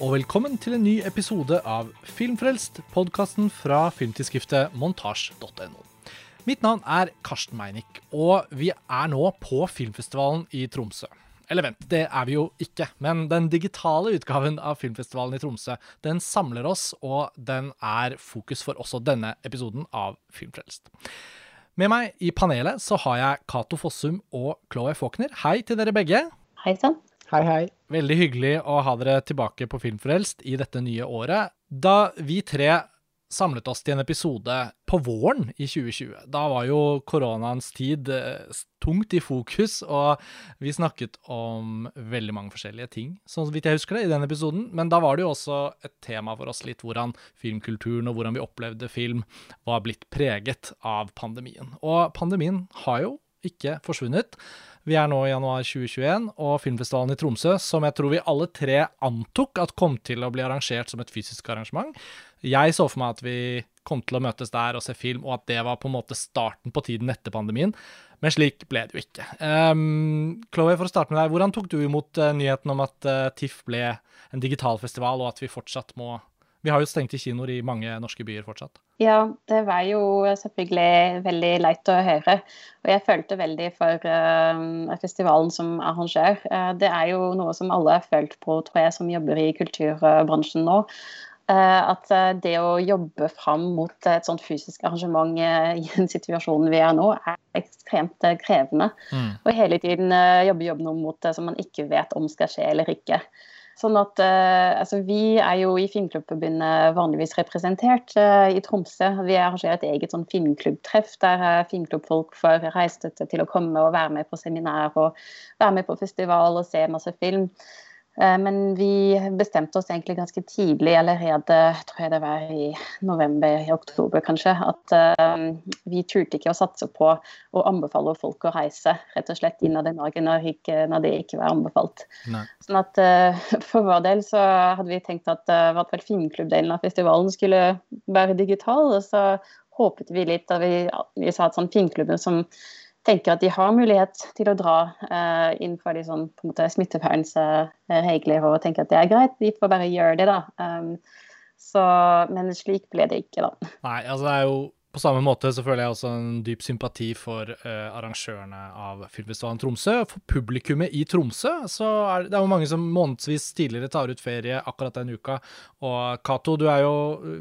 og velkommen til en ny episode av Filmfrelst, podkasten fra filmtidsskriftet montasj.no. Mitt navn er Karsten Meinick, og vi er nå på filmfestivalen i Tromsø. Eller vent, det er vi jo ikke, men den digitale utgaven av filmfestivalen i Tromsø den samler oss, og den er fokus for også denne episoden av Filmfrelst. Med meg i panelet så har jeg Cato Fossum og Chloé Faulkner. Hei til dere begge. Hei sann. Hei, hei. Veldig hyggelig å ha dere tilbake på Filmfrelst i dette nye året. Da vi tre samlet oss til en episode på våren i 2020. Da var jo koronaens tid eh, tungt i fokus, og vi snakket om veldig mange forskjellige ting, sånn vidt jeg husker det, i den episoden. Men da var det jo også et tema for oss litt hvordan filmkulturen og hvordan vi opplevde film var blitt preget av pandemien. Og pandemien har jo ikke forsvunnet. Vi er nå i januar 2021, og filmfestivalen i Tromsø, som jeg tror vi alle tre antok at kom til å bli arrangert som et fysisk arrangement. Jeg så for meg at vi kom til å møtes der og se film, og at det var på en måte starten på tiden etter pandemien. Men slik ble det jo ikke. Um, Chloé, for å starte med deg, hvordan tok du imot uh, nyheten om at uh, TIFF ble en digital festival, og at vi fortsatt må Vi har jo stengt i kinoer i mange norske byer fortsatt. Ja, det var jo selvfølgelig veldig leit å høre. Og jeg følte veldig for uh, festivalen som arrangør. Uh, det er jo noe som alle har følt på, tror jeg, som jobber i kulturbransjen nå. Uh, at det å jobbe fram mot et sånt fysisk arrangement i den situasjonen vi er nå, er ekstremt krevende. Mm. Og hele tiden jobbe jobben mot det som man ikke vet om skal skje eller ikke. Sånn at uh, altså, Vi er jo i Filmklubbforbundet vanligvis representert uh, i Tromsø. Vi arrangerer et eget sånn filmklubbtreff der filmklubbfolk får reisestøtte til å komme og være med på seminar og være med på festival og se masse film. Eh, men vi bestemte oss egentlig ganske tidlig, allerede tror jeg det var i november, i oktober kanskje, at uh, vi turte ikke å satse på å anbefale folk å reise rett og slett innad i Norge når, når det ikke var anbefalt. Nei. Sånn at uh, For vår del så hadde vi tenkt at uh, hvert fall filmklubbdelen av festivalen skulle være digital. og så håpet vi litt da vi, vi sa at sånn filmklubben som tenker at de har mulighet til å dra uh, innenfor de sånn, på en måte smittevernregler og tenker at det er greit, de får bare gjøre det, da. Um, så, men slik ble det ikke, da. Nei, altså det er jo på samme måte så føler jeg også en dyp sympati for uh, arrangørene av filmfestivalen Tromsø. For publikummet i Tromsø så er det, er jo mange som månedsvis tidligere tar ut ferie akkurat den uka. Og Cato, du er jo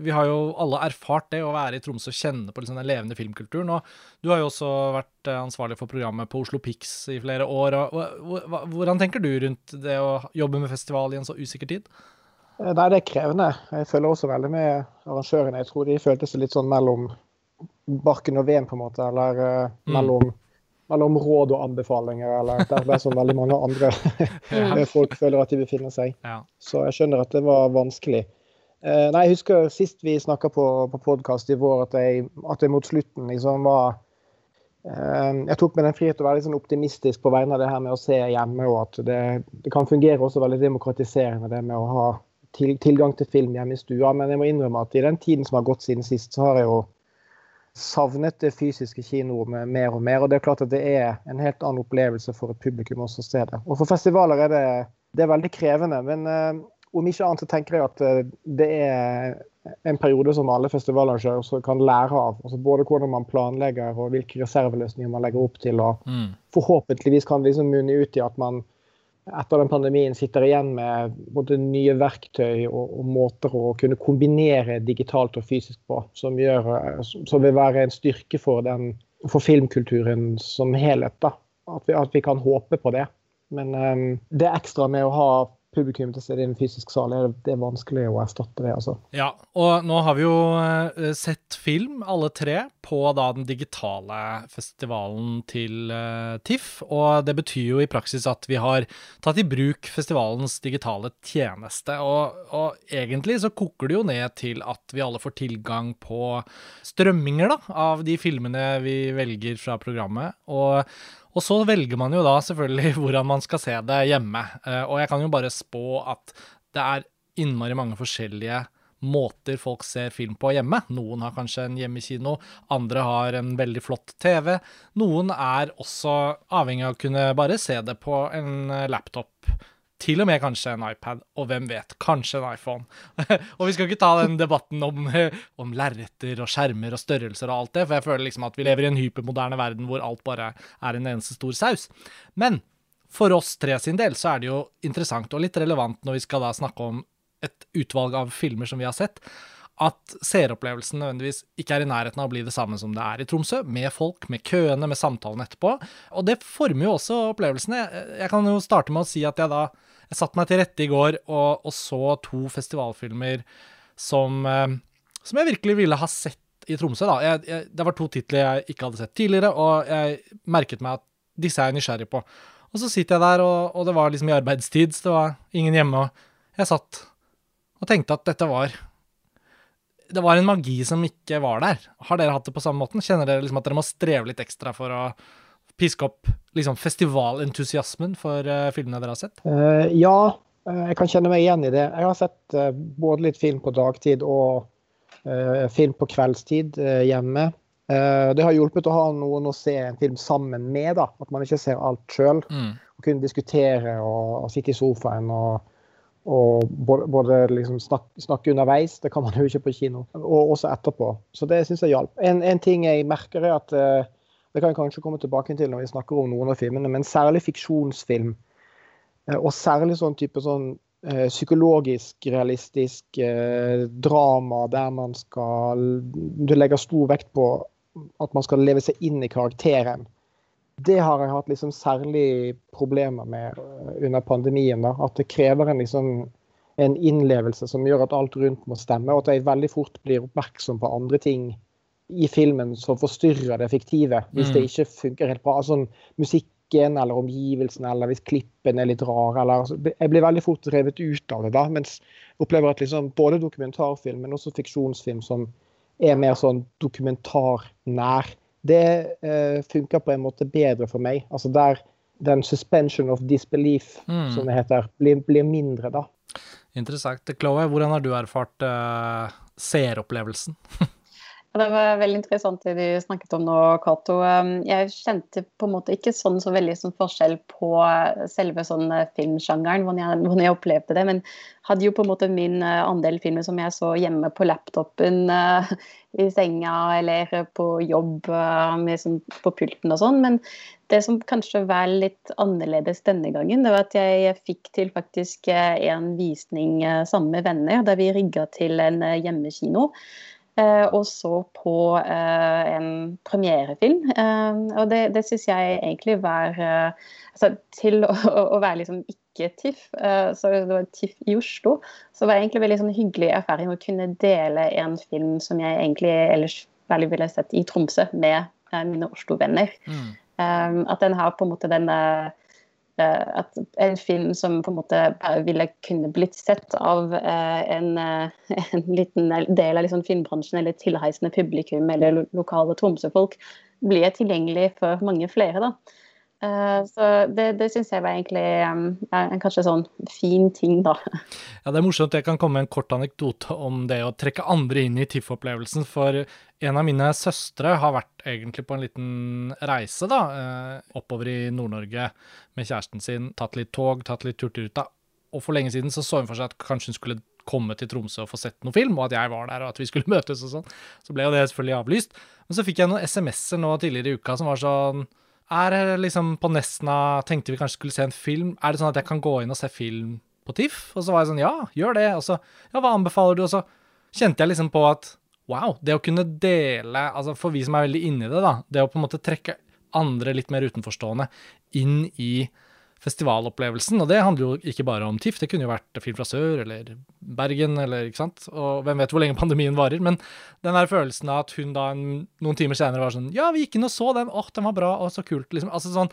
Vi har jo alle erfart det å være i Tromsø og kjenne på liksom den levende filmkulturen. Og du har jo også vært eh, ansvarlig for programmet på Oslo Pix i flere år. Og, hvordan tenker du rundt det å jobbe med festival i en så usikker tid? Eh, nei, det er krevende. Jeg føler også veldig med arrangørene. Jeg tror de følte seg litt sånn mellom barken og veden, på en måte, eller uh, mellom, mellom, råd og anbefalinger, eller der, der som veldig mange andre folk føler at de befinner seg. Ja. Så jeg skjønner at det var vanskelig. Uh, nei, Jeg husker sist vi snakka på, på podkast i vår, at jeg, at jeg, mot slutten liksom var uh, Jeg tok meg den frihet å være litt sånn optimistisk på vegne av det her med å se hjemme, og at det, det kan fungere også veldig demokratiserende, det med å ha til, tilgang til film hjemme i stua. Men jeg må innrømme at i den tiden som har gått siden sist, så har jeg jo savnet det fysiske kinoet mer og mer. Og det er klart at det er en helt annen opplevelse for et publikum også å se det. Og for festivaler er det, det er veldig krevende. Men uh, om ikke annet så tenker jeg at uh, det er en periode som alle festivalarrangører kan lære av. Altså både hvordan man planlegger og hvilke reserveløsninger man legger opp til. Og mm. forhåpentligvis kan det liksom munne ut i at man etter den pandemien sitter igjen med både nye verktøy og, og, måter å kunne kombinere digitalt og fysisk på, som, gjør, som vil være en styrke for, den, for filmkulturen som helhet. At vi, at vi kan håpe på det. Men um, det ekstra med å ha publikum til stede i en fysisk sal, er det er vanskelig å erstatte det. altså. Ja, og nå har vi jo uh, sett film, alle tre, på da den digitale festivalen til uh, TIFF. Og det betyr jo i praksis at vi har tatt i bruk festivalens digitale tjeneste. Og, og egentlig så koker det jo ned til at vi alle får tilgang på strømminger da, av de filmene vi velger fra programmet. og og så velger man jo da selvfølgelig hvordan man skal se det hjemme. Eh, og jeg kan jo bare spå at det er innmari mange forskjellige måter folk ser film på hjemme. Noen har kanskje en hjemmekino, andre har en veldig flott TV. Noen er også avhengig av å kunne bare se det på en laptop til og med kanskje en iPad, og hvem vet, kanskje en iPhone. og vi skal ikke ta den debatten om, om lerreter og skjermer og størrelser og alt det, for jeg føler liksom at vi lever i en hypermoderne verden hvor alt bare er en eneste stor saus. Men for oss tre sin del så er det jo interessant og litt relevant når vi skal da snakke om et utvalg av filmer som vi har sett, at seeropplevelsen nødvendigvis ikke er i nærheten av å bli det samme som det er i Tromsø, med folk, med køene, med samtalen etterpå. Og det former jo også opplevelsene. Jeg kan jo starte med å si at jeg da jeg satte meg til rette i går og, og så to festivalfilmer som, eh, som, jeg virkelig ville ha sett i Tromsø. da. Jeg, jeg, det var to titler jeg ikke hadde sett tidligere, og jeg merket meg at disse er jeg nysgjerrig på. Og så sitter jeg der, og, og det var liksom i arbeidstid, så det var ingen hjemme. og Jeg satt og tenkte at dette var det var en magi som ikke var der. Har dere hatt det på samme måten? Kjenner dere liksom at dere må streve litt ekstra for å piske opp liksom, festivalentusiasmen for uh, filmene dere har sett? Uh, ja, uh, jeg kan kjenne meg igjen i det. Jeg har sett både litt film på dagtid og film på kveldstid hjemme. det har hjulpet å ha noen å se en film sammen med, da. At man ikke ser alt sjøl. Mm. Og kunne diskutere og, og sitte i sofaen og og både, liksom snakke, snakke underveis, det kan man jo ikke på kino, og også etterpå. Så det syns jeg hjalp. En, en, ting jeg merker, er at uh, Det kan jeg kanskje komme tilbake til når vi snakker om noen av filmene, men særlig fiksjonsfilm, uh, og særlig sånn type sånn uh, psykologisk, realistisk drama der man skal Du legger stor vekt på at man skal leve seg inn i karakteren det har jeg hatt liksom særlig problemer med eh, under pandemien. Da. At det krever en, liksom, en innlevelse som gjør at alt rundt må stemme, og at jeg veldig fort blir oppmerksom på andre ting i filmen som forstyrrer det fiktive, hvis mm. det ikke funker helt bra. Altså musikken eller omgivelsene, eller hvis klippen er litt rar. Eller, altså, jeg blir veldig fort revet ut av det da. Mens jeg opplever at liksom, både dokumentarfilm, men også fiksjonsfilm som er mer sånn dokumentarnær, det uh, funker på en måte bedre for meg. Altså der den suspension of disbelief, mm. som det heter, blir, blir, mindre, da. Interessant. Chloé, hvordan har du erfart uh, seeropplevelsen? Det var veldig interessant det du snakket om nå, Cato. Um, jeg kjente på en måte ikke sånn så veldig sånn forskjell på selve sånn eh, filmsjangeren, hvordan jeg, jeg, opplevde det. Men hadde jo på en måte min eh, andel filmer som jeg så hjemme på laptopen, uh, i senga eller på jobb, uh, sånn, på pulten og sånn. Men det som kanskje var litt annerledes denne gangen, det var at jeg fikk til faktisk en visning sammen med venner, der vi rigga til en hjemmekino. Eh, og så på eh, en premierefilm. Eh, og det, det syns jeg egentlig var altså, Til å, å være liksom ikke TIFF, så det var TIFF i Oslo, så var det egentlig veldig sånn hyggelig erfaring å kunne dele en film som jeg egentlig ellers veldig ville sett i Tromsø med mine Oslo-venner. Mm. At den har på en måte Eh, at en film som på en måte ville kunne blitt sett av eh, en, eh, en liten del av liksom filmbransjen eller tilheisende publikum eller lokale Tromsø-folk, blir tilgjengelig for mange flere. da. Uh, så det, det syns jeg var egentlig en kanskje sånn fin ting, da. Ja, Det er morsomt at jeg kan komme med en kort anekdote om det å trekke andre inn i TIFF-opplevelsen. For en av mine søstre har vært egentlig på en liten reise da, uh, oppover i Nord-Norge med kjæresten sin. Tatt litt tog, tatt litt Hurtigruta. Og for lenge siden så, så hun for seg at kanskje hun skulle komme til Tromsø og få sett noen film, og at jeg var der og at vi skulle møtes og sånn. Så ble jo det selvfølgelig avlyst. Men så fikk jeg noen SMS-er nå tidligere i uka som var sånn er liksom på Nesna Tenkte vi kanskje skulle se en film. Er det sånn at jeg kan gå inn og se film på TIFF? Og så var jeg sånn, ja, gjør det. Og så, ja, hva anbefaler du? Og så kjente jeg liksom på at wow, det å kunne dele Altså for vi som er veldig inni det, da, det å på en måte trekke andre litt mer utenforstående inn i festivalopplevelsen. Og det handler jo ikke bare om TIFF, det kunne jo vært Film fra sør eller Bergen eller ikke sant. Og hvem vet hvor lenge pandemien varer. Men den der følelsen av at hun da en, noen timer senere var sånn Ja, vi gikk inn og så den, åh, den var bra, og så kult, liksom. Altså sånn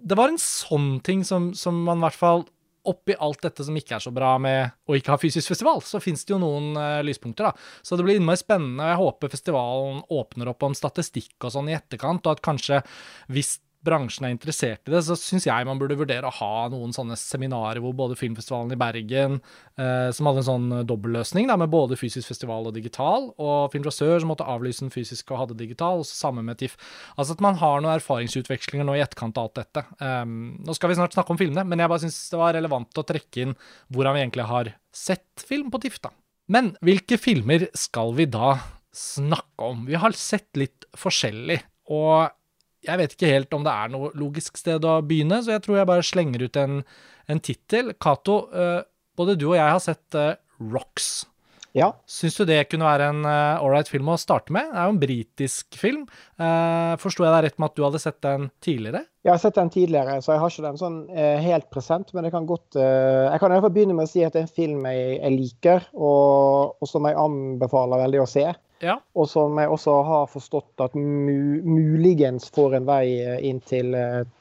Det var en sånn ting som, som man i hvert fall oppi alt dette som ikke er så bra med å ikke ha fysisk festival, så fins det jo noen uh, lyspunkter, da. Så det blir innmari spennende, og jeg håper festivalen åpner opp om statistikk og sånn i etterkant, og at kanskje hvis bransjen er interessert i det, så syns jeg man burde vurdere å ha noen sånne seminarer hvor både Filmfestivalen i Bergen, eh, som hadde en sånn dobbelløsning da, med både fysisk festival og digital, og Film fra Sør, som måtte avlyse den fysiske og hadde digital, og sammen med TIFF. Altså at man har noen erfaringsutvekslinger nå i etterkant av alt dette. Um, nå skal vi snart snakke om filmene, men jeg bare syns det var relevant å trekke inn hvordan vi egentlig har sett film på TIFF, da. Men hvilke filmer skal vi da snakke om? Vi har sett litt forskjellig. Og jeg vet ikke helt om det er noe logisk sted å begynne, så jeg tror jeg bare slenger ut en, en tittel. Cato, uh, både du og jeg har sett uh, Rocks. Ja. Syns du det kunne være en uh, ålreit film å starte med? Det er jo en britisk film. Uh, Forsto jeg deg rett med at du hadde sett den tidligere? Jeg har sett den tidligere, så jeg har ikke den sånn uh, helt present. Men jeg kan godt uh, Jeg kan i hvert fall begynne med å si at det er en film jeg, jeg liker, og, og, som jeg anbefaler veldig å se. Ja. Og som jeg også har forstått at mu muligens får en vei inn til,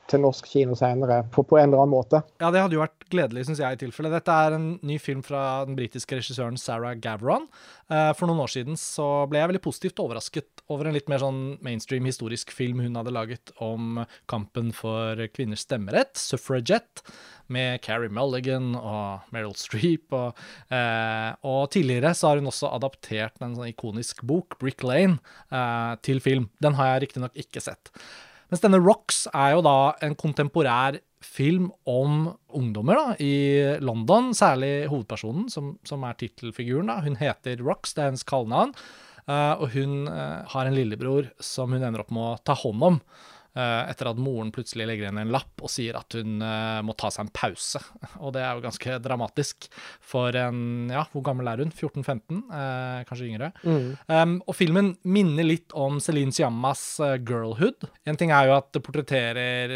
til norsk kino senere, på, på, en eller annen måte. Ja, det hadde jo vært gledelig, syns jeg, i tilfelle. Dette er en ny film fra den britiske regissøren Sarah Gavron. Uh, for noen år siden så ble jeg veldig positivt overrasket over en litt mer sånn mainstream historisk film hun hadde laget om kampen for kvinners stemmerett, Suffragette, med Carrie Mulligan og Meryl Streep. Og, eh, og tidligere så har hun også adaptert en sånn ikonisk bok, Brick Lane, eh, til film. Den har jeg riktignok ikke sett. Mens denne Rocks er jo da en kontemporær film om ungdommer da, i London, særlig hovedpersonen, som, som er tittelfiguren. Hun heter Rocks, det er hennes kallenavn. Uh, og hun uh, har en lillebror som hun ender opp med å ta hånd om. Uh, etter at moren plutselig legger igjen en lapp og sier at hun må ta seg en pause. Og det er jo ganske dramatisk for en Ja, hvor gammel er hun? 14-15? kanskje yngre. Mm. Um, og filmen minner litt om Celine Siammas 'Girlhood'. En ting er jo at det portretterer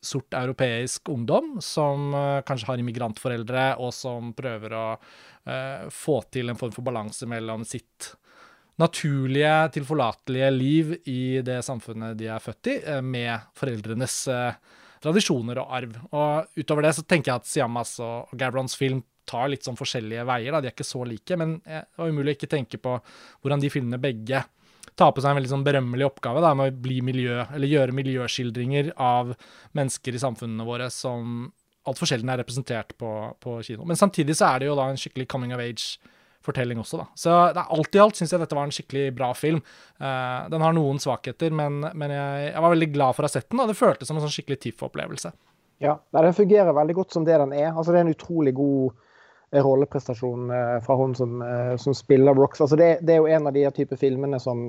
sort europeisk ungdom som uh, kanskje har immigrantforeldre, og som prøver å uh, få til en form for balanse mellom sitt naturlige, tilforlatelige liv i det samfunnet de er født i, uh, med foreldrenes tradisjoner og arv. Og utover det så tenker jeg at Siamas og Gabrons film tar litt sånn forskjellige veier. Da. De er ikke så like, men det var umulig å ikke tenke på hvordan de filmene begge tar på seg en veldig sånn berømmelig oppgave da, med å bli miljø, eller gjøre miljøskildringer av mennesker i samfunnene våre som altfor sjelden er representert på, på, kino. Men samtidig så er det jo da en skikkelig coming of age-fortelling også, da. Så det er alt i alt syns jeg dette var en skikkelig bra film. Uh, den har noen svakheter, men, men jeg, jeg, var veldig glad for å ha sett den, og det føltes som en sånn skikkelig TIFF-opplevelse. Ja, den fungerer veldig godt som det den er. Altså, det er en utrolig god eh, rolleprestasjon uh, fra hun som, som spiller Rocks. Altså, det, det, er jo en av de type filmene som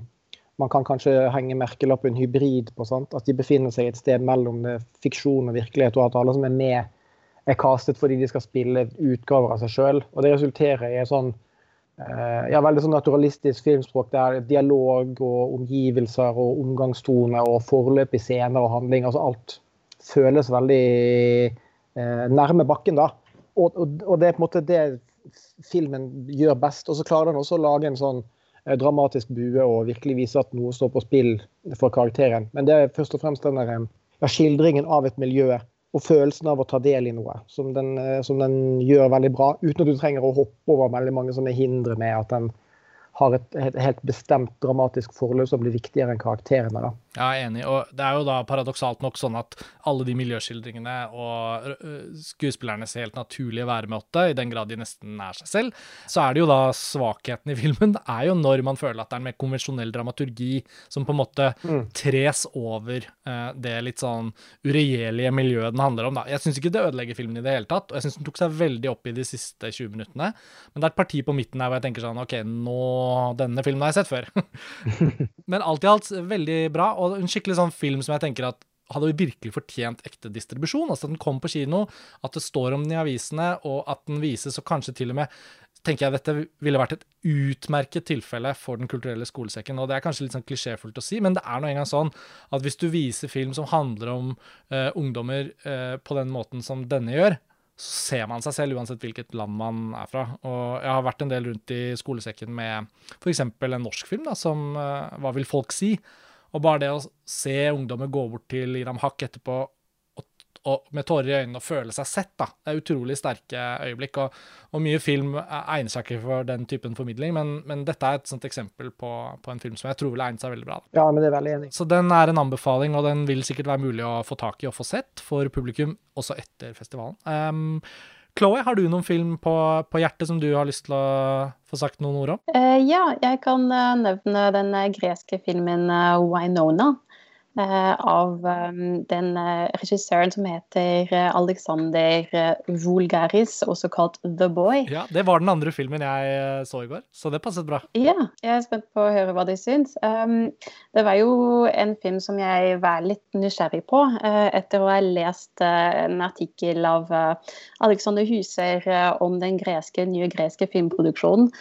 man kan kanskje henge merkelappen hybrid på. Sant? At de befinner seg et sted mellom fiksjon og virkelighet, og at alle som er med, er castet fordi de skal spille utgaver av seg sjøl. Og det resulterer i en sånn eh, ja, veldig sånn naturalistisk filmspråk der dialog og omgivelser og omgangstone og forløp i scener og handling, altså alt føles veldig eh, nærme bakken, da. Og, og, og, det er på en måte det filmen gjør best. Og så klarer den også å lage en sånn Eh, dramatisk bue og virkelig vise at noe står på spill for karakteren. Men det er først og fremst denne ja, skildringen av et miljø og følelsen av å ta del i noe, som den, eh, som den, gjør veldig bra. Uten at du trenger å hoppe over veldig mange sånne hindre med at den har et, et, helt bestemt dramatisk forløp som blir viktigere enn karakterene. da. Ja, jeg er enig. Og det er jo da paradoksalt nok sånn at alle de miljøskildringene og skuespillernes helt naturlige væremåte, i den grad de nesten er seg selv, så er det jo da svakheten i filmen. Det er jo når man føler at det er en mer konvensjonell dramaturgi som på en måte mm. tres over uh, det litt sånn uregjerlige miljøet den handler om. da. Jeg syns ikke det ødelegger filmen i det hele tatt, og jeg syns den tok seg veldig opp i de siste 20 minuttene. Men det er et parti på midten her hvor jeg tenker sånn OK, nå Denne filmen har jeg sett før. Men alt i alt veldig bra. og en skikkelig sånn film som jeg tenker at hadde virkelig fortjent ekte distribusjon. Altså at den kom på kino, at det står om den i avisene, og at den vises, og kanskje til og med tenker jeg dette ville vært et utmerket tilfelle for Den kulturelle skolesekken. Og det er kanskje litt sånn klisjéfullt å si, men det er nå engang sånn at hvis du viser film som handler om uh, ungdommer uh, på den måten som denne gjør, så ser man seg selv uansett hvilket land man er fra. Og jeg har vært en del rundt i skolesekken med f.eks. en norsk film da, som uh, Hva vil folk si? Og bare det å se ungdommer gå bort til Iram Haq etterpå og, med tårer i øynene og føle seg sett. da. Det er utrolig sterke øyeblikk. Og, og mye film egner seg ikke for den typen formidling, men, men dette er et sånt eksempel på, på, en film som jeg tror vil egne seg veldig bra. Ja, men det er veldig enig. Så den er en anbefaling, og den vil sikkert være mulig å få tak i og få sett for publikum også etter festivalen. Um, Chloé, har du noen film på, på, hjertet som du har lyst til å få sagt noen ord om? Uh, ja, jeg kan uh, nevne den uh, greske filmen Winona. Eh, av um, den eh, regissøren som heter eh, Alexander Vulgaris, også kalt The Boy. Ja, Det var den andre filmen jeg så i går, så det passet bra. Ja, jeg er spent på å høre hva de syns. Um, det var jo en film som jeg var litt nysgjerrig på etter å ha lest en artikkel av Alexander Huser om den greske, nye greske filmproduksjonen.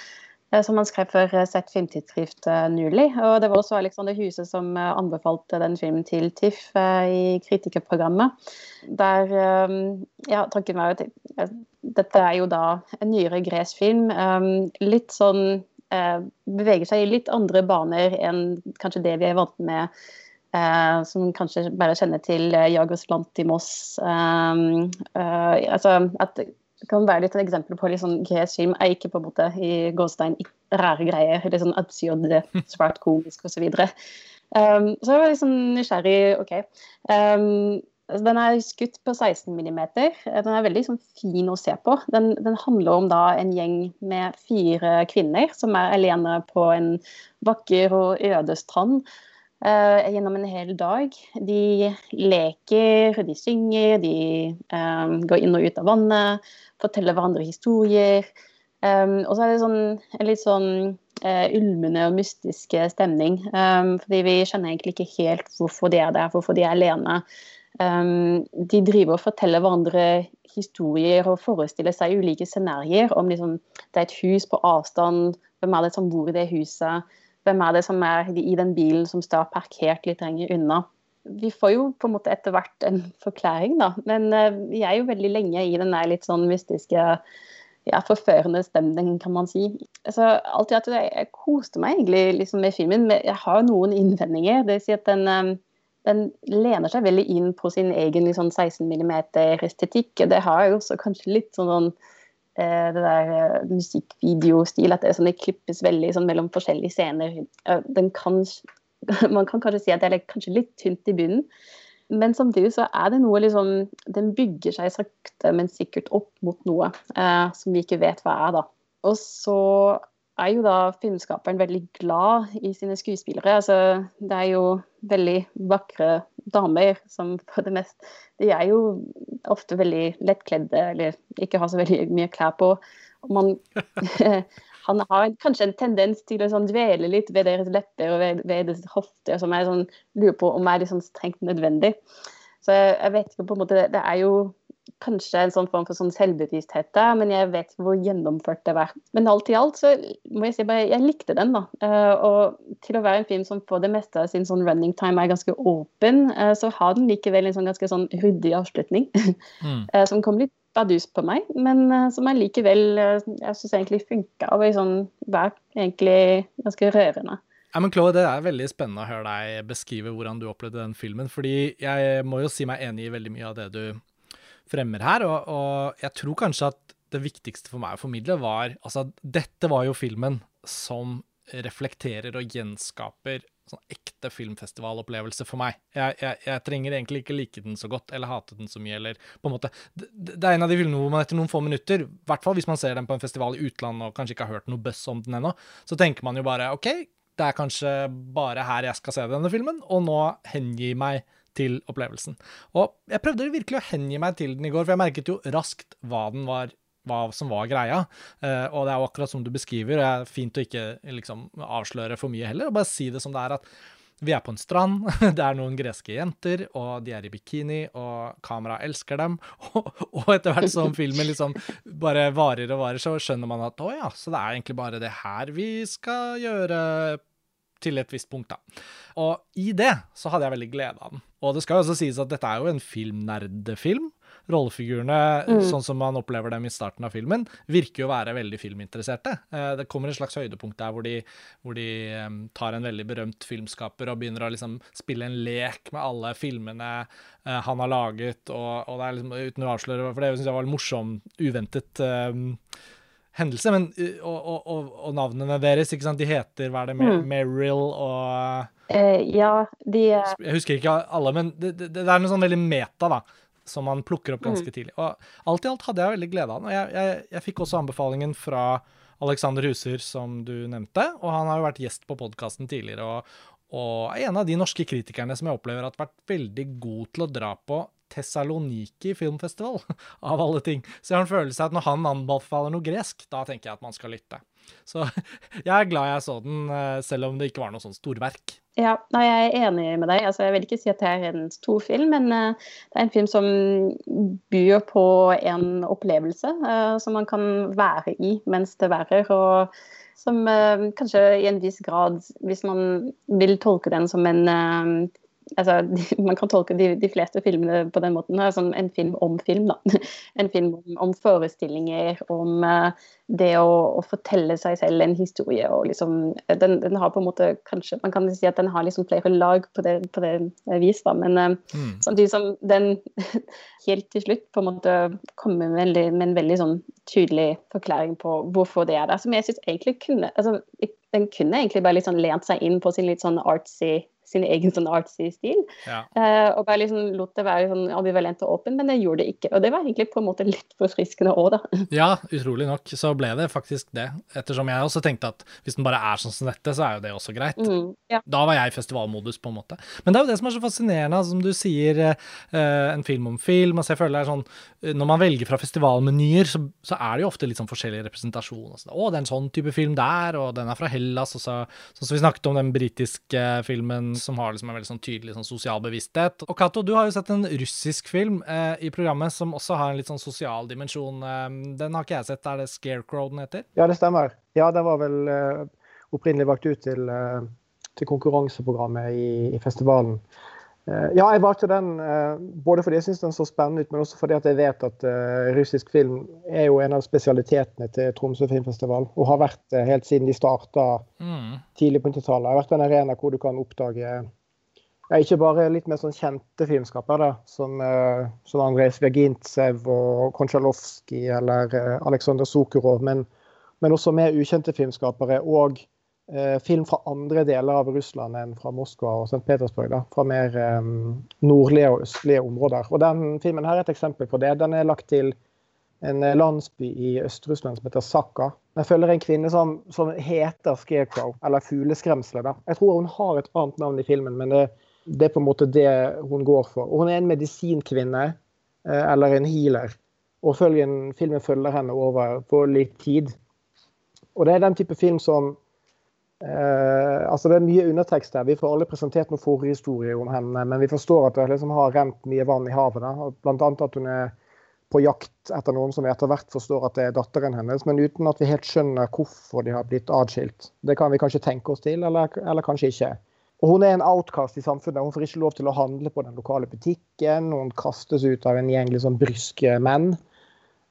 Eh, som han skrev for eh, Sett filmtidsskrift eh, nylig. Og det var også Alexander Huse som anbefalte den filmen til TIFF i kritikerprogrammet. Der Ja, tanken var jo at dette er jo da en nyere gresk film. Litt sånn Beveger seg i litt andre baner enn kanskje det vi er vant med. Eh, som kanskje bare kjenner til eh, Jagos Lantimos. Eh, altså at det kan være litt et eksempel på litt sånn gresk film er ikke på en måte i gåstein rare greier. Litt sånn absurd, svært komisk osv. Så, um, så jeg var liksom nysgjerrig. OK. Um, den er skutt på 16 mm. Den er veldig sånn, fin å se på. Den, den, handler om da en gjeng med fire kvinner som er alene på en vakker og øde strand. Uh, gjennom en hel dag. De leker, de synger, de um, går inn og ut av vannet forteller hverandre historier. Um, og så er det sånn, en litt sånn uh, ulmende og mystisk stemning. Um, fordi vi skjønner egentlig ikke helt hvorfor de er der, hvorfor de er alene. De driver og forteller hverandre historier og forestiller seg ulike scenarioer. Om liksom, det er et hus på avstand, hvem er det som bor i det huset? Hvem er det som er i den bilen som står parkert litt lenger unna? vi får jo på en måte etter hvert en forklaring, da. Men uh, vi er jo veldig lenge i den der litt sånn mystiske, ja, forførende stemningen, kan man si. Altså, alt i alt, jeg, koste meg egentlig liksom med filmen, men jeg har noen innvendinger. Det vil si at den, um, den lener seg veldig inn på sin egen liksom, 16 mm-estetikk. Det har jo også kanskje litt sånn det der uh, musikkvideostil, at det, sånn, det klippes veldig sånn, mellom forskjellige scener. Kan man kan kanskje si at det er kanskje litt tynt i bunnen. Men samtidig så er det noe liksom Den bygger seg sakte, men sikkert opp mot noe eh, som vi ikke vet hva er, da. Og så er jo da filmskaperen veldig glad i sine skuespillere. Altså, det er jo veldig vakre damer som for det meste De er jo ofte veldig lettkledde eller ikke har så veldig mye klær på. Og man han har kanskje en tendens til å sånn dvele litt ved deres lepper og ved, ved deres hofter, som jeg sånn, lurer på om er liksom strengt nødvendig. Så jeg, jeg, vet ikke på en måte, det, er jo kanskje en sånn form for sånn selvbevissthet der, men jeg vet ikke hvor gjennomført det var. Men alt i alt så må jeg si bare jeg likte den, da. Uh, og til å være en film som for det meste av sin sånn running time er ganske åpen, uh, så har den likevel en sånn ganske sånn ryddig avslutning. Mm. uh, som kom litt bardus på meg, men som allikevel uh, jeg syns egentlig funka. Og sånn, var egentlig ganske rørende. Ja, men Chloe, Det er veldig spennende å høre deg beskrive hvordan du opplevde den filmen. fordi jeg må jo si meg enig i veldig mye av det du fremmer her. Og, og jeg tror kanskje at det viktigste for meg å formidle var Altså, dette var jo filmen som reflekterer og gjenskaper sånn ekte filmfestivalopplevelse for meg. Jeg, jeg, jeg, trenger egentlig ikke like den så godt, eller hate den så mye, eller på en måte Det, det er en av de filmene hvor man etter noen få minutter, i hvert fall hvis man ser den på en festival i utlandet og kanskje ikke har hørt noe buzz om den ennå, så tenker man jo bare OK, det er kanskje bare her jeg skal se denne filmen, og nå hengi meg til opplevelsen. Og jeg prøvde virkelig å hengi meg til den i går, for jeg merket jo raskt hva var hva som var greia. Uh, og det er jo akkurat som du beskriver, og det er fint å ikke liksom, avsløre for mye heller, og bare si det som det er. at vi er på en strand, det er noen greske jenter, og de er i bikini, og kameraet elsker dem. Og, og etter hvert som filmen liksom bare varer og varer, så skjønner man at å ja, så det er egentlig bare det her vi skal gjøre til et visst punkt, da. Og i det så hadde jeg veldig glede av den. Og det skal jo også sies at dette er jo en filmnerdefilm. rollefigurene, Mm. sånn som man opplever dem i starten av filmen, virker jo å være veldig filminteresserte. Eh, Det kommer et slags høydepunkt der hvor de, hvor de tar en veldig berømt filmskaper og begynner å liksom spille en lek med alle filmene eh, han har laget, og, og det er liksom, uten å avsløre, for det syns jeg var en morsom, uventet hendelse, men, uh, og, og, og, navnene deres, ikke sant, de heter, hva er det, Mer Mm. Meryl og Eh, ja, de eh, jeg husker ikke alle, men det, det, det er noe sånn veldig meta, da. Som man plukker opp ganske tidlig. Og alt i alt hadde jeg veldig glede av den. Og jeg, jeg, jeg fikk også anbefalingen fra Alexander Huser, som du nevnte. Og han har jo vært gjest på podkasten tidligere, og, og er en av de norske kritikerne som jeg opplever har vært veldig god til å dra på Tessaloniki filmfestival, av alle ting. Så jeg har en følelse av at når han anbefaler noe gresk, da tenker jeg at man skal lytte. Så jeg er glad jeg så den, eh, selv om det ikke var noe sånn storverk. Ja, nei, jeg er enig med deg. Altså, jeg vil ikke si at det er en stor film, men uh, det er en film som byr på en opplevelse uh, som man kan være i mens det værer. Og som uh, kanskje i en viss grad, hvis man vil tolke den som en Altså, man kan tolke de, de fleste filmene på den måten. Altså en film om film, da. En film om, om forestillinger, om uh, det å, å, fortelle seg selv en historie. og liksom, den, den, har på en måte kanskje, Man kan si at den har liksom flere lag på det, på det vis, da, men uh, Mm. samtidig som den helt til slutt på en måte kommer med, veldig, med en veldig sånn tydelig forklaring på hvorfor det er der. Som jeg syns egentlig kunne altså, Den kunne egentlig bare litt sånn lent seg inn på sin litt sånn artsy sin egen sånn artsy stil. Ja. Uh, og bare liksom lot det være sånn ambivalent og åpen, men det gjorde det ikke. Og det var egentlig på en måte litt forfriskende òg, da. Ja, utrolig nok så ble det faktisk det. Ettersom jeg også tenkte at hvis den bare er sånn som dette, så er jo det også greit. Mm, ja. Da var jeg i festivalmodus, på en måte. Men det er jo det som er så fascinerende, altså, som du sier, uh, en film om film. altså jeg føler det er sånn, eh, Når man velger fra festivalmenyer, så, så er det jo ofte litt sånn forskjellig representasjon. Altså, å, det er en sånn type film der, og den er fra Hellas, og så, sånn som vi snakket om den britiske filmen som har liksom en veldig sånn tydelig sånn sosial bevissthet. Og Cato, du har jo sett en russisk film eh, i programmet som også har en litt sånn sosial dimensjon. Eh, den har ikke jeg sett. Er det Scarecrow den heter? Ja, det stemmer. Ja, den var vel eh, opprinnelig valgt ut til, eh, til konkurranseprogrammet i, i festivalen. Eh, ja, jeg valgte den eh, både fordi jeg syns den så spennende ut, men også fordi jeg vet at eh, russisk film er jo en av spesialitetene til Tromsø filmfestival, og har vært det helt siden de starta Mm. tidlig på 90-tallet. Det har vært en arena hvor du kan oppdage ja, ikke bare litt mer sånn kjente filmskapere, som, eh, som Andrej Svjagintsev og Kontsjalovskij eller Aleksandr Sukhorov, men, men også mer ukjente filmskapere. Og film fra andre deler av Russland enn fra Moskva og St. Petersburg. Da, fra mer um, nordlige og østlige områder. Og den filmen her er et eksempel på det. Den er lagt til en eh, landsby i Øst-Russland som heter Sakka. Jeg følger en kvinne som, som heter Scarecrow, eller Fugleskremselet. Jeg tror hun har et annet navn i filmen, men det, det er på en måte det hun går for. Og hun er en medisinkvinne, eh, eller en healer. Og følgen, filmen følger henne over på litt tid. Og det er den type film som eh, Altså, det er mye undertekst her. Vi får alle presentert noen forhistorie om henne, men vi forstår at det liksom har rent mye vann i havet. da. Blant annet at hun er på jakt etter noen som vi etter hvert forstår at det er datteren hennes, men uten at vi helt skjønner hvorfor de har blitt atskilt. Det kan vi kanskje tenke oss til, eller, eller kanskje ikke. Og Hun er en outcast i samfunnet. Hun får ikke lov til å handle på den lokale butikken. Hun kastes ut av en gjeng liksom bryske menn.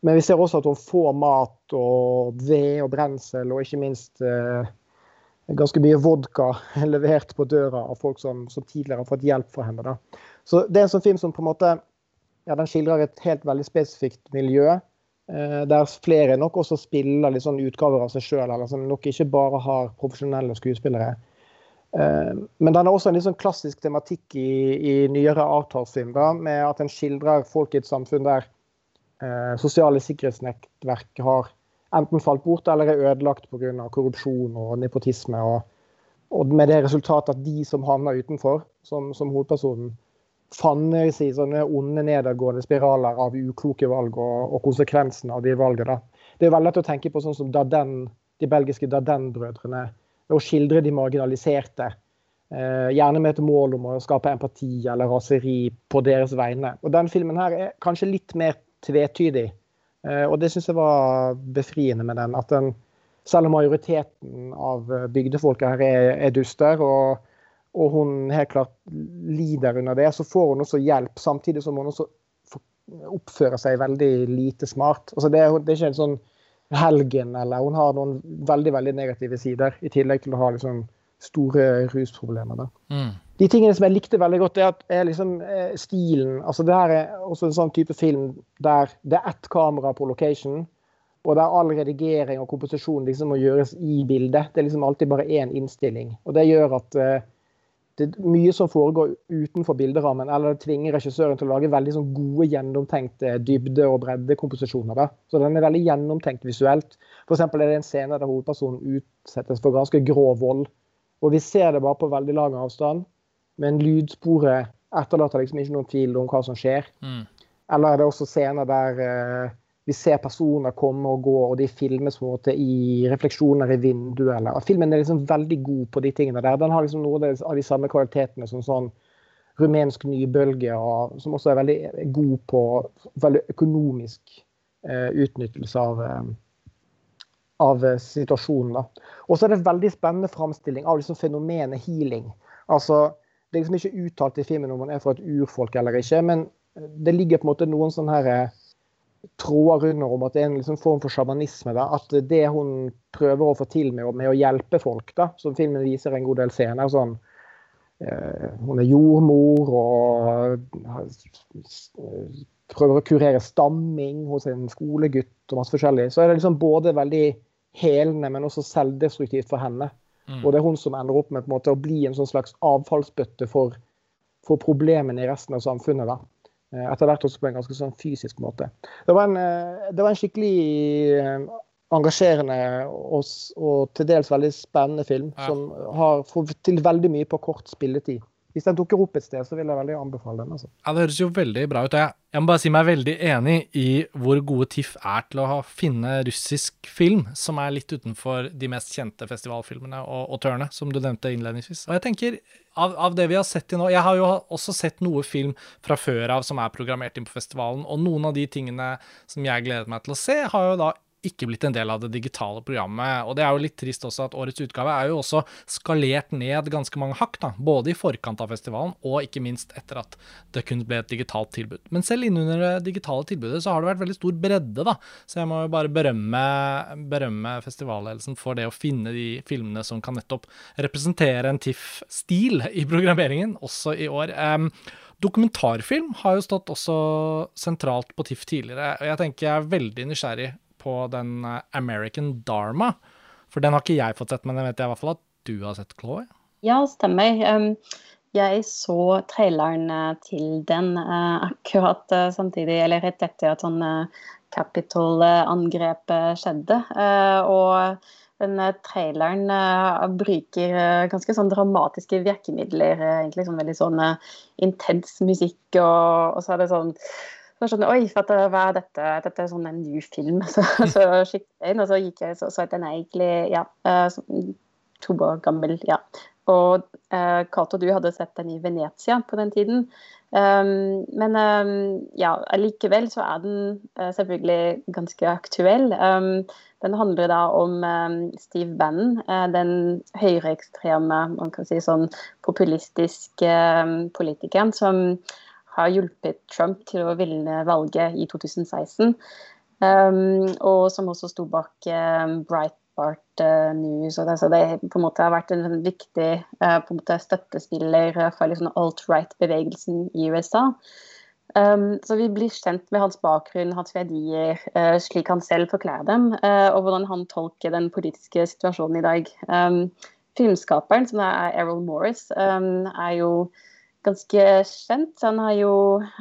Men vi ser også at hun får mat og ved og brensel, og ikke minst eh, ganske mye vodka levert på døra av folk som, som tidligere har fått hjelp fra henne. Da. Så det er en sånn film som på en måte ja, den skildrer et helt veldig spesifikt miljø. Eh, der flere nok også spiller litt sånn utgaver av seg sjøl, eller som nok ikke bare har profesjonelle skuespillere. Eh, men den har også en litt sånn klassisk tematikk i, i nyere avtalsfilm, med at den skildrer folk i et samfunn der eh, sosiale sikkerhetsnettverk har enten falt bort eller er ødelagt pga. korrupsjon og nepotisme. Og, og med det resultatet at de som havner utenfor, som, som hovedpersonen, fanner seg i sånne onde, nedadgående spiraler av ukloke valg og, og konsekvensene av de valgene. Det er veldig lett å tenke på sånn som Darden, de belgiske Darden-brødrene. Å skildre de marginaliserte. Eh, gjerne med et mål om å skape empati eller raseri på deres vegne. Og Den filmen her er kanskje litt mer tvetydig. Eh, og det syns jeg var befriende med den. At den, selv om majoriteten av bygdefolket her er, er duster, og og hun helt klart lider under det, så får hun også hjelp, samtidig som hun også oppfører seg veldig lite smart. Altså det, det er ikke en sånn helgen, eller hun har noen veldig veldig negative sider, i tillegg til å ha liksom store rusproblemer. Mm. De tingene som jeg likte veldig godt, er, at, er liksom eh, stilen. altså Det her er også en sånn type film der det er ett kamera på location, og der all redigering og komposisjon liksom må gjøres i bildet. Det er liksom alltid bare én innstilling. Og det gjør at uh, det er mye som foregår utenfor bilderammen, eller det tvinger regissøren til å lage veldig sånn gode, gjennomtenkte dybde- og breddekomposisjoner. Da. Så den er veldig gjennomtenkt visuelt. For er det en scene der hovedpersonen utsettes for ganske grov vold. Og vi ser det bare på veldig lang avstand, men lydsporet etterlater liksom ikke noen tvil om hva som skjer. Mm. Eller er det også scener der uh, vi ser personer komme og gå, og de filmes på en måte i refleksjoner i vinduet. Eller. Filmen er liksom veldig god på de tingene der. Den har liksom noen av de samme kvalitetene som sånn rumensk nybølge, og, som også er veldig god på veldig økonomisk uh, utnyttelse av, eh, av situasjonen. Og så er det veldig spennende framstilling av liksom fenomenet healing. Altså, det er liksom ikke uttalt i filmen om man er fra et urfolk eller ikke, men det ligger på en måte noen sånne her, eh, tråder under om at det er en liksom form for sjamanisme. At det hun prøver å få til med, med, å hjelpe folk, da, som filmen viser en god del scener sånn, eh, Hun er jordmor og prøver å kurere stamming hos en skolegutt og masse forskjellig. Så er det liksom både veldig helende, men også selvdestruktivt for henne. Mm. Og det er hun som ender opp med på en måte, å bli en sånn slags avfallsbøtte for, for problemene i resten av samfunnet. da. Eh, etter hvert også på en ganske sånn fysisk måte. Det var en, eh, det var en skikkelig eh, engasjerende og, og, til dels veldig spennende film, ja. som har fått til veldig mye på kort spilletid. Hvis den dukker opp et sted, så vil jeg veldig anbefale den. Altså. Ja, Det høres jo veldig bra ut. Jeg, jeg må bare si meg veldig enig i hvor gode TIFF er til å finne russisk film som er litt utenfor de mest kjente festivalfilmene og tørne, som du nevnte innledningsvis. Og jeg tenker, av, av, det vi har sett til nå Jeg har jo også sett noe film fra før av som er programmert inn på festivalen, og noen av de tingene som jeg gleder meg til å se, har jo da ikke blitt en del av det digitale programmet. Og det er jo litt trist også at årets utgave er jo også skalert ned ganske mange hakk, da. Både i forkant av festivalen og ikke minst etter at det kun ble et digitalt tilbud. Men selv innunder det digitale tilbudet så har det vært veldig stor bredde, da. Så jeg må jo bare berømme, berømme festivalledelsen for det å finne de filmene som kan nettopp representere en TIFF-stil i programmeringen, også i år. Um, Dokumentarfilm har jo stått også sentralt på TIFF tidligere, og jeg tenker jeg er veldig nysgjerrig på den eh, American Dharma. For den har ikke jeg fått sett, men den vet jeg i hvert fall at du har sett, Chloé? Ja, stemmer. Jeg så traileren eh, til den uh, akkurat samtidig, eller rett etter at sånn Capitol-angrepet skjedde. og den traileren bruker ganske sånn dramatiske virkemidler. egentlig sånn Veldig sånn intens musikk, og, og så er det sånn så jeg skjønner, Oi, for hva er dette? Dette er sånn en ny film. Så, så jeg inn, og så gikk jeg så, så at den er egentlig ja, eh, to år gammel. ja. Og uh, Cato, du hadde sett den i Venezia på den tiden. Um, men um, ja, likevel så er den uh, selvfølgelig ganske aktuell. Um, den handler da om Steve Bannon, uh, den høyreekstreme, man kan si sånn populistiske politikeren som har hjulpet Trump til å vinne valget i 2016. Um, og som også sto bak um, Breitbart uh, News. Og det, så det på en måte har vært en viktig uh, en måte støttespiller for liksom alt-right-bevegelsen i USA. Um, så vi blir kjent med hans bakgrunn, hans verdier, uh, slik han selv forklarer dem, uh, og hvordan han tolker den politiske situasjonen i dag. Um, filmskaperen, som er Errol Morris, um, er jo ganske kjent. Han har jo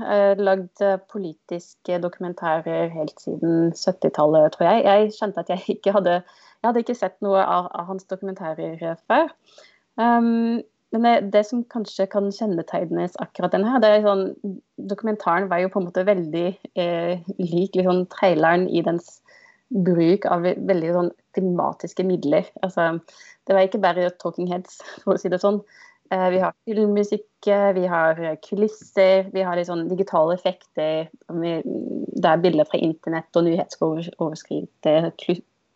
eh, lagd eh, politiske dokumentarer helt siden 70-tallet, tror jeg. Jeg kjente at jeg ikke hadde Jeg hadde ikke sett noe av, av hans dokumentarer eh, før. Um, men det, det, som kanskje kan kjennetegnes akkurat denne her, det er sånn Dokumentaren var jo på en måte veldig eh, lik liksom, traileren i dens bruk av veldig sånn tematiske midler. Altså, det var ikke bare talking heads, for å si det sånn. Eh, vi har filmmusikk, eh, vi har eh, kulisser, vi har litt sånn digitale effekter. Det er bilder fra internett og nyhetsoverskrifter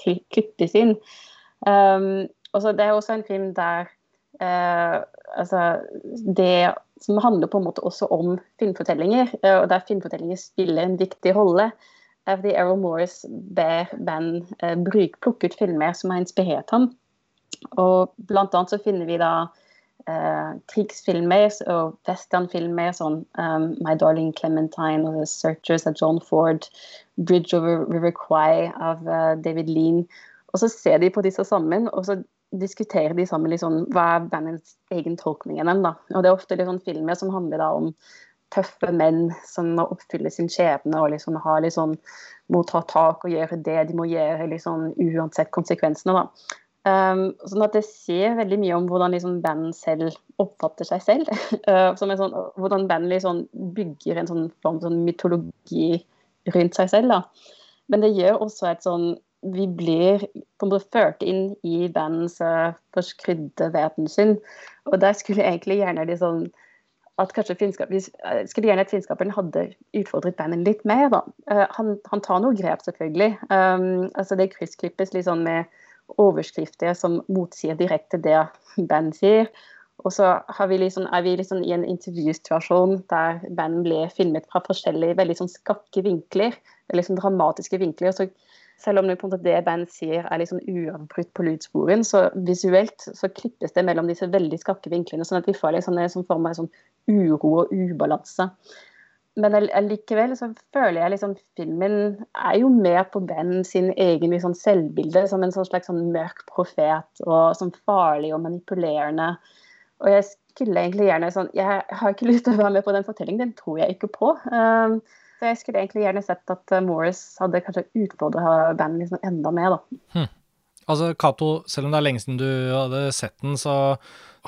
klippes inn. Um, Det er også en film der uh, altså det som handler på en måte også om filmfortellinger, og der filmfortellinger spiller en viktig rolle. Fordi Errol Morris ber band plukke ut filmer som har inspirert ham. Og blant annet så finner vi da eh, krigsfilmer og westernfilmer som um, My Darling Clementine og The Searchers av John Ford, Bridge over River Quay av uh, David Lean. Og så ser de på disse sammen, og så diskuterer de sammen liksom, hva er bandets egen tolkning av dem. da. Og Det er ofte liksom filmer som handler da om tøffe menn som må oppfylle sin skjebne og liksom har liksom, må ta tak og gjøre det de må gjøre liksom, uansett konsekvensene. da. Um, sånn at Det sier veldig mye om hvordan liksom band selv oppfatter seg selv. Uh, sånn, hvordan band liksom bygger en sånn form sånn mytologi rundt seg selv. Da. Men det gjør også et sånn Vi blir på en måte ført inn i bandens uh, forskrydde verdenssyn. Og der skulle egentlig gjerne liksom at kanskje uh, skulle gjerne at finskaperen hadde utfordret bandet litt mer. da. Uh, han, han, tar noe grep, selvfølgelig. Um, altså Det kryssklippes litt sånn med overskrifter som motsier direkte det Ben sier. Og så vi liksom, er vi liksom i en intervjusituasjon der Ben blir filmet fra forskjellige veldig sånn skakke vinkler. liksom dramatiske vinkler. Så selv om det, det Ben sier er liksom uavbrutt på lydsporen, så visuelt så klippes det mellom disse veldig skakke vinklene, sånn at vi får liksom en sånn form av sånn uro og ubalanse men likevel så føler jeg liksom filmen er jo mer på Ben sin egen liksom, selvbilde som en sånn slags sånn mørk profet og som farlig og manipulerende. Og jeg skulle egentlig gjerne sånn Jeg har ikke lyst til å være med på den fortellingen, den tror jeg ikke på. Um, så jeg skulle egentlig gjerne sett at uh, Morris hadde kanskje utfordra Ben liksom enda mer, da. Hm. Altså, Cato, selv om det er lenge siden du hadde sett den, så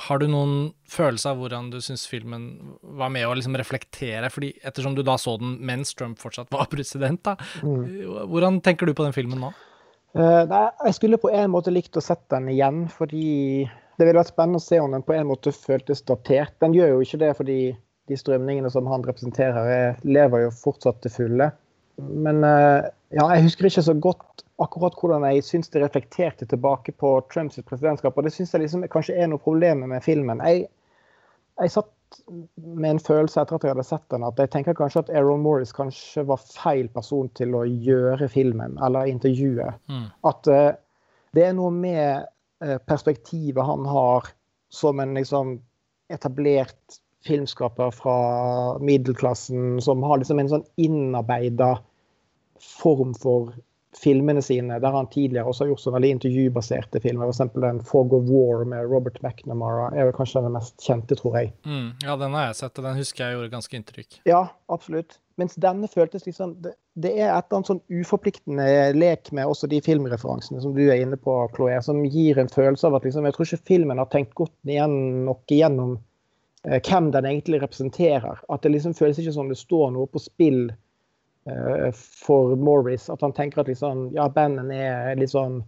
har du noen følelse av hvordan du syns filmen var med å liksom reflektere? fordi Ettersom du da så den mens Trump fortsatt var president, da. Mm. Hvordan tenker du på den filmen nå? Uh, nei, jeg skulle på en måte likt å sette den igjen, fordi det ville vært spennende å se om den på en måte føltes datert. Den gjør jo ikke det fordi de strømningene som han representerer, er, lever jo fortsatt til fulle. Men uh, ja, jeg husker ikke så godt akkurat hvordan jeg syns det reflekterte tilbake på Trumps presidentskap. Og det syns jeg liksom kanskje er noe problem med filmen. Jeg, jeg, satt med en følelse etter at jeg hadde sett den, at jeg tenker kanskje at Aaron Morris kanskje var feil person til å gjøre filmen eller intervjuet. Mm. At uh, det er noe med uh, perspektivet han har som en liksom etablert filmskaper fra middelklassen, som har liksom en sånn innarbeida form for filmene sine, der han tidligere også har gjort så veldig intervjubaserte filmer. F.eks. den 'Fog of War' med Robert McNamara er vel kanskje den mest kjente, tror jeg. Mm, ja, den har jeg sett, og den husker jeg gjorde ganske inntrykk. Ja, absolutt. Mens denne føltes liksom Det, det er et eller annet sånn uforpliktende lek med også de filmreferansene som du er inne på, Chloé, som gir en følelse av at liksom, jeg tror ikke filmen har tenkt godt igjen, nok igjennom hvem den egentlig representerer. At det liksom føles ikke som det står noe på spill Eh, for Morris. At han tenker at liksom, ja, bandet er litt sånn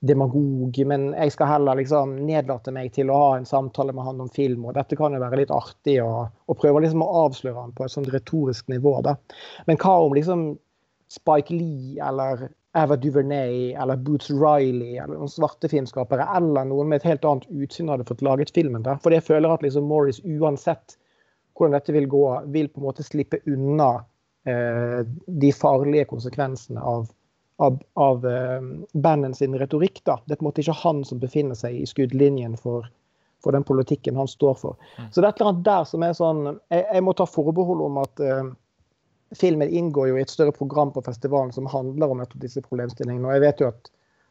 demagog, men jeg skal heller liksom nedlate meg til å ha en samtale med han om film. og Dette kan jo være litt artig, og, og prøve liksom å avsløre han på et sånt retorisk nivå. da. Men hva om liksom Spike Lee eller Ava Duvernay eller Boots Riley eller noen svarte filmskapere eller noen med et helt annet utsyn hadde fått laget filmen? da? For jeg føler at liksom Morris uansett hvordan dette vil gå, vil på en måte slippe unna Eh, de farlige konsekvensene av, av, av eh, bandet sin retorikk. Da. Det er på en måte ikke han som befinner seg i skuddlinjen for, for den politikken han står for. Mm. Så det er et eller annet der som er sånn Jeg, jeg må ta forbehold om at uh, filmen inngår jo i et større program på festivalen som handler om nettopp disse problemstillingene. Og jeg vet jo at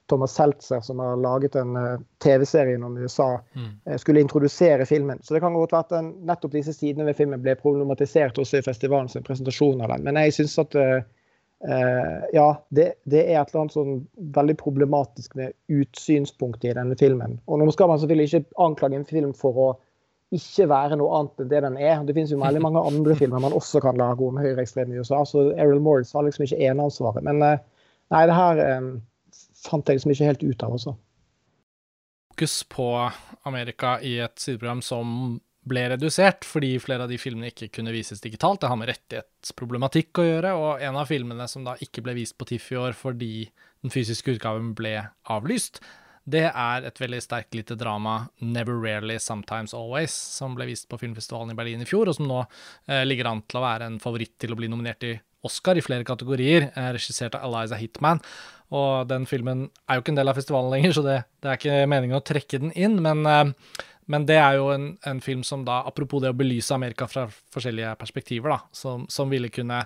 Thomas Seltzer, som har laget en uh, TV-serie om USA, mm. uh, skulle introdusere filmen. Så det kan godt være at den, nettopp disse sidene ved filmen ble problematisert også i festivalens presentasjon av den. Men jeg syns at uh, ja, det, det, er et eller annet sånn veldig problematisk med utsynspunktet i denne filmen. Og nå skal man selvfølgelig ikke anklage en film for å ikke være noe annet enn det den er. Det finnes jo veldig mange andre filmer man også kan lage om høyreekstreme i USA, så Errol Morris har liksom ikke eneansvaret. Men nei, det her fant jeg liksom ikke helt ut av, også. Fokus på Amerika i et sideprogram som ble redusert fordi flere av de filmene ikke kunne vises digitalt. Det har med rettighetsproblematikk å gjøre, og en av filmene som da ikke ble vist på TIFF i år fordi den fysiske utgaven ble avlyst, det er et veldig sterkt lite drama, 'Never Rarely, Sometimes Always', som ble vist på filmfestivalen i Berlin i fjor, og som nå eh, ligger an til å være en favoritt til å bli nominert i Oscar i flere kategorier, eh, regissert av Eliza Hitman. Og den filmen er jo ikke en del av festivalen lenger, så det, det er ikke meningen å trekke den inn, men eh, men det er jo en, en, film som da, apropos det å belyse Amerika fra forskjellige perspektiver, da, som, som, ville kunne,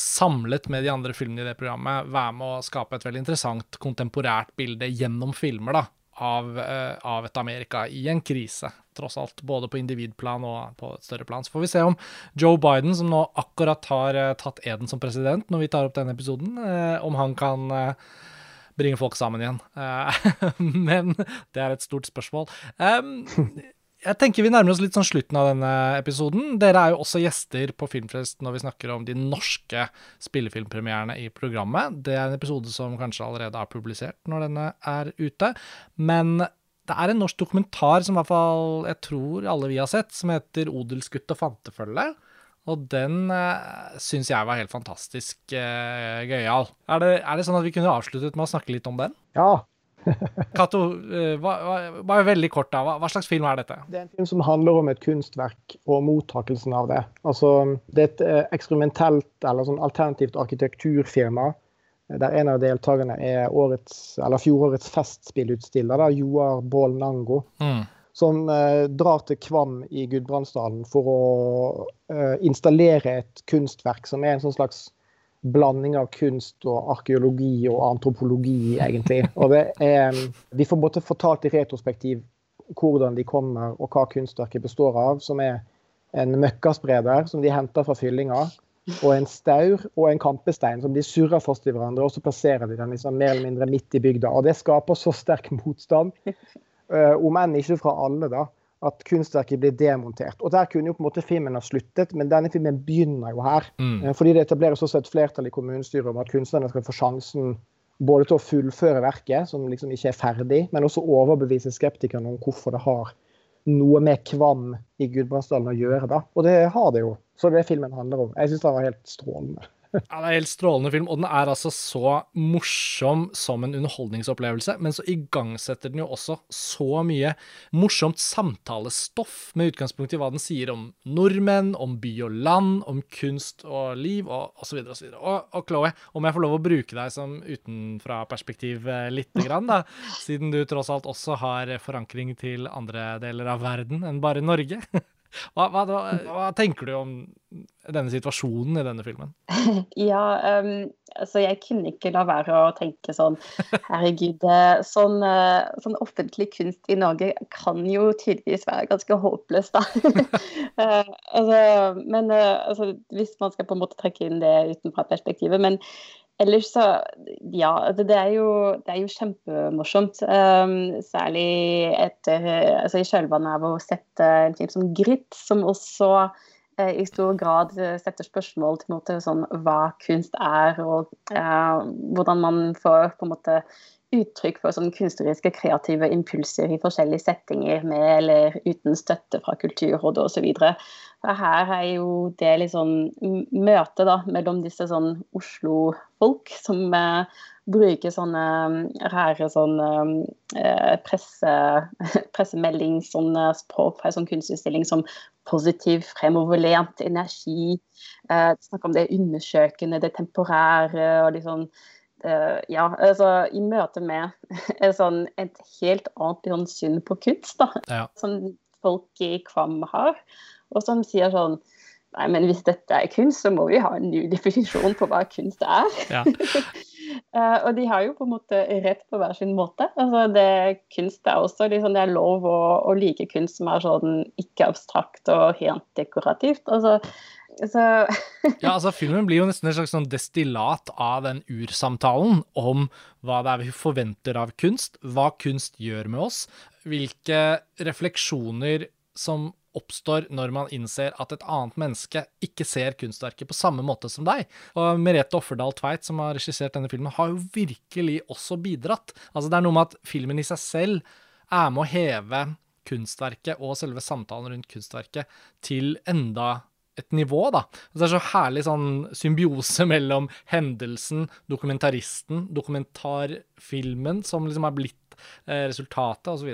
samlet med de andre filmene i det programmet, være med å skape et veldig interessant kontemporært bilde gjennom filmer da, av, uh, av et Amerika i en krise, tross alt. Både på individplan og på et større plan. Så får vi se om Joe Biden, som nå akkurat har uh, tatt eden som president når vi tar opp denne episoden, uh, om han kan bringe folk sammen igjen. Eh, men det er et stort spørsmål. Jeg tenker vi nærmer oss litt sånn slutten av denne episoden. Dere er jo også gjester på Filmfest når vi snakker om de norske spillefilmpremierene i programmet. Det er en episode som kanskje allerede er publisert når denne er ute. Men det er en norsk dokumentar som i hvert fall jeg tror alle vi har sett, som heter 'Odelsgutt og fantefølge'. Og den eh, syns jeg var helt fantastisk eh, gøyal. Er det, er det sånn at vi kunne avsluttet med å snakke litt om den? Ja. Cato, uh, bare veldig kort, da. Hva, hva, slags film er dette? Det er en film som handler om et kunstverk og mottakelsen av det. Altså, det er et uh, eksperimentelt eller sånn alternativt arkitekturfirma der en av deltakerne er årets, eller fjorårets festspillutstiller, da, Joar Bål Nango. Mm som eh, drar til Kvam i Gudbrandsdalen for å eh, installere et kunstverk som er en sånn slags blanding av kunst og arkeologi og antropologi, egentlig. Og det er Vi får både fortalt i retrospektiv hvordan de kommer, og hva kunstverket består av, som er en møkkaspreder som de henter fra fyllinga, og en staur og en kampestein som de surrer fast i hverandre, og så plasserer de den liksom mer eller mindre midt i bygda. Og det skaper så sterk motstand Eh, om enn ikke fra alle, da, at kunstverket blir demontert. Og Der kunne jo på en måte filmen ha sluttet, men denne filmen begynner jo her. Mm. Eh, fordi det etableres også et flertall i kommunestyret om at kunstnerne skal få sjansen både til å fullføre verket, som liksom ikke er ferdig, men også overbevise skeptikerne om hvorfor det har noe med Kvam i Gudbrandsdalen å gjøre. da. Og det har det jo. Så det filmen handler om. Jeg syns den var helt strålende. Ja, det er en helt strålende film, og den er altså så morsom som en underholdningsopplevelse. Men så igangsetter den jo også så mye morsomt samtalestoff, med utgangspunkt i hva den sier om nordmenn, om by og land, om kunst og liv, og osv. Og, så og, og Chloé, om jeg får lov å bruke deg som utenfra-perspektiv eh, lite grann, da, siden du tross alt også har forankring til andre deler av verden enn bare Norge. Hva, hva, hva, tenker du om denne situasjonen i denne filmen? Ja, um, altså jeg kunne ikke la være å tenke sånn Herregud, sånn, uh, sånn, offentlig kunst i Norge kan jo tydeligvis være ganske håpløst, da. uh, altså, men uh, altså, hvis man skal på en måte trekke inn det utenfra perspektivet. Men ellers så Ja, det, er, jo, det er jo, kjempemorsomt. Um, særlig etter altså i kjølvannet av å sette en film som Grit, som også uh, i stor grad setter spørsmål til måte, sånn, hva kunst er, og uh, hvordan man får på en måte uttrykk for sånn kunstneriske, kreative impulser i forskjellige settinger med eller uten støtte fra Kulturrådet osv. For her er jo det litt sånn møte da, mellom disse sånn Oslo-folk som eh, bruker sånne mm, rare sånne eh, presse, pressemelding, sånn eh, språk fra en sånn kunstutstilling som positiv, fremoverlent energi. Eh, snakker om det undersøkende, det temporære og litt sånn Uh, ja, altså i møte med sånn, et helt annet sånn, syn på kunst, da, ja. som folk i Kvam har og som sier sånn Nei, men hvis dette er kunst, så må vi ha en ny definisjon på hva kunst er. Ja. uh, og de har jo på en måte rett på hver sin måte. Altså, det, kunst er også liksom, det er lov å, å, like kunst som er sånn ikke abstrakt og helt dekorativt. Altså, så Ja, altså filmen blir jo nesten et slags sånn destillat av den ursamtalen om hva det er vi forventer av kunst, hva kunst gjør med oss, hvilke refleksjoner som oppstår når man innser at et annet menneske ikke ser kunstverket på samme måte som deg. Og Merete Offerdal Tveit, som har regissert denne filmen, har jo virkelig også bidratt. Altså Det er noe med at filmen i seg selv er med å heve kunstverket og selve samtalen rundt kunstverket til enda et nivå, da. Det er så herlig sånn symbiose mellom hendelsen, dokumentaristen, dokumentarfilmen, som liksom er blitt eh, resultatet, osv.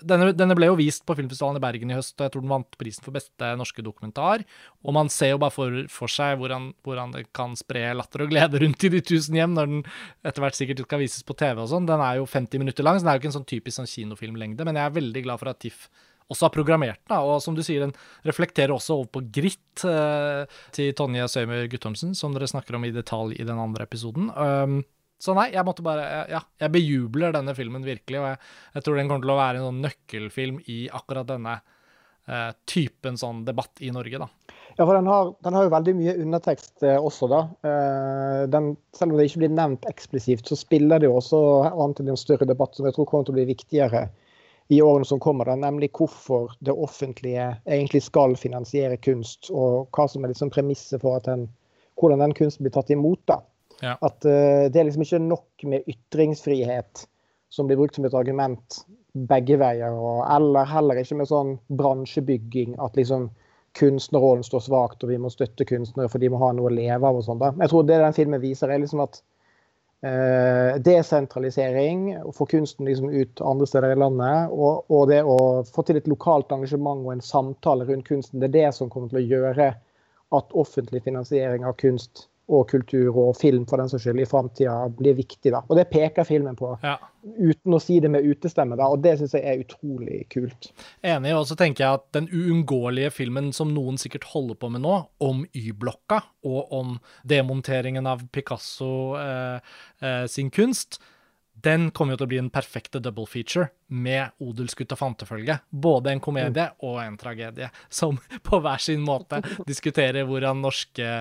Denne, denne ble jo vist på filmfestivalen i Bergen i høst, og jeg tror den vant prisen for beste norske dokumentar. Og man ser jo bare for, for seg hvordan, hvordan, det kan spre latter og glede rundt i de tusen hjem, når den etter hvert sikkert skal vises på TV og sånn. Den er jo 50 minutter lang, så den er jo ikke en sånn typisk sånn kinofilmlengde, men jeg er veldig glad for at TIFF også har programmert den. Og som du sier, den reflekterer også over på Gritt eh, til Tonje Søymer Guttormsen, som dere snakker om i detalj i den andre episoden. Um, så nei, jeg måtte bare Ja, jeg bejubler denne filmen virkelig, og jeg, jeg tror den kommer til å være en sånn nøkkelfilm i akkurat denne uh, typen sånn debatt i Norge, da. Ja, for den har, den har jo veldig mye undertekst eh, også, da. Eh, den, selv om det ikke blir nevnt eksplisitt, så spiller det jo også an til en større debatt som jeg tror kommer til å bli viktigere i årene som kommer, da, nemlig hvorfor det offentlige egentlig skal finansiere kunst, og hva som er liksom premisset for den, hvordan den kunsten blir tatt imot. da. Ja. At uh, det er liksom ikke nok med ytringsfrihet som blir brukt som et argument begge veier, og, eller heller ikke med sånn bransjebygging, at liksom kunstnerrollen står svakt, og vi må støtte kunstnere for de må ha noe å leve av. og sånt. Jeg tror det den filmen viser, er liksom at desentralisering, å få kunsten liksom ut andre steder i landet, og, og, det å få til et lokalt engasjement og en samtale rundt kunsten, det er det som kommer til å gjøre at offentlig finansiering av kunst og kultur og film for den saks skyld i framtida blir viktig. da. Og det peker filmen på, ja. uten å si det med utestemme. da, Og det syns jeg er utrolig kult. Enig. Og så tenker jeg at den uunngåelige filmen som noen sikkert holder på med nå, om Y-blokka og om demonteringen av Picasso eh, eh, sin kunst, den kommer jo til å bli en perfekte double feature med Odelsgutta fantefølge. Både en komedie mm. og en tragedie, som på hver sin måte diskuterer hvordan norske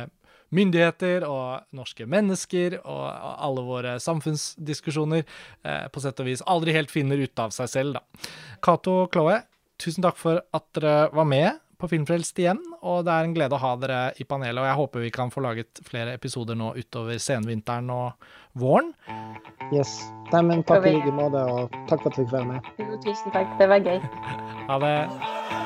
myndigheter og norske mennesker og alle våre samfunnsdiskusjoner eh, på sett og vis aldri helt finner ut av seg selv, da. Cato og Chloé, tusen takk for at dere var med på Filmfrelst igjen, og det er en glede å ha dere i panelet. Og jeg håper vi kan få laget flere episoder nå utover senvinteren og våren. Yes. Nei, men takk i like måte, og takk for at du fikk være med. Jo, tusen takk. Det var gøy. Ha det.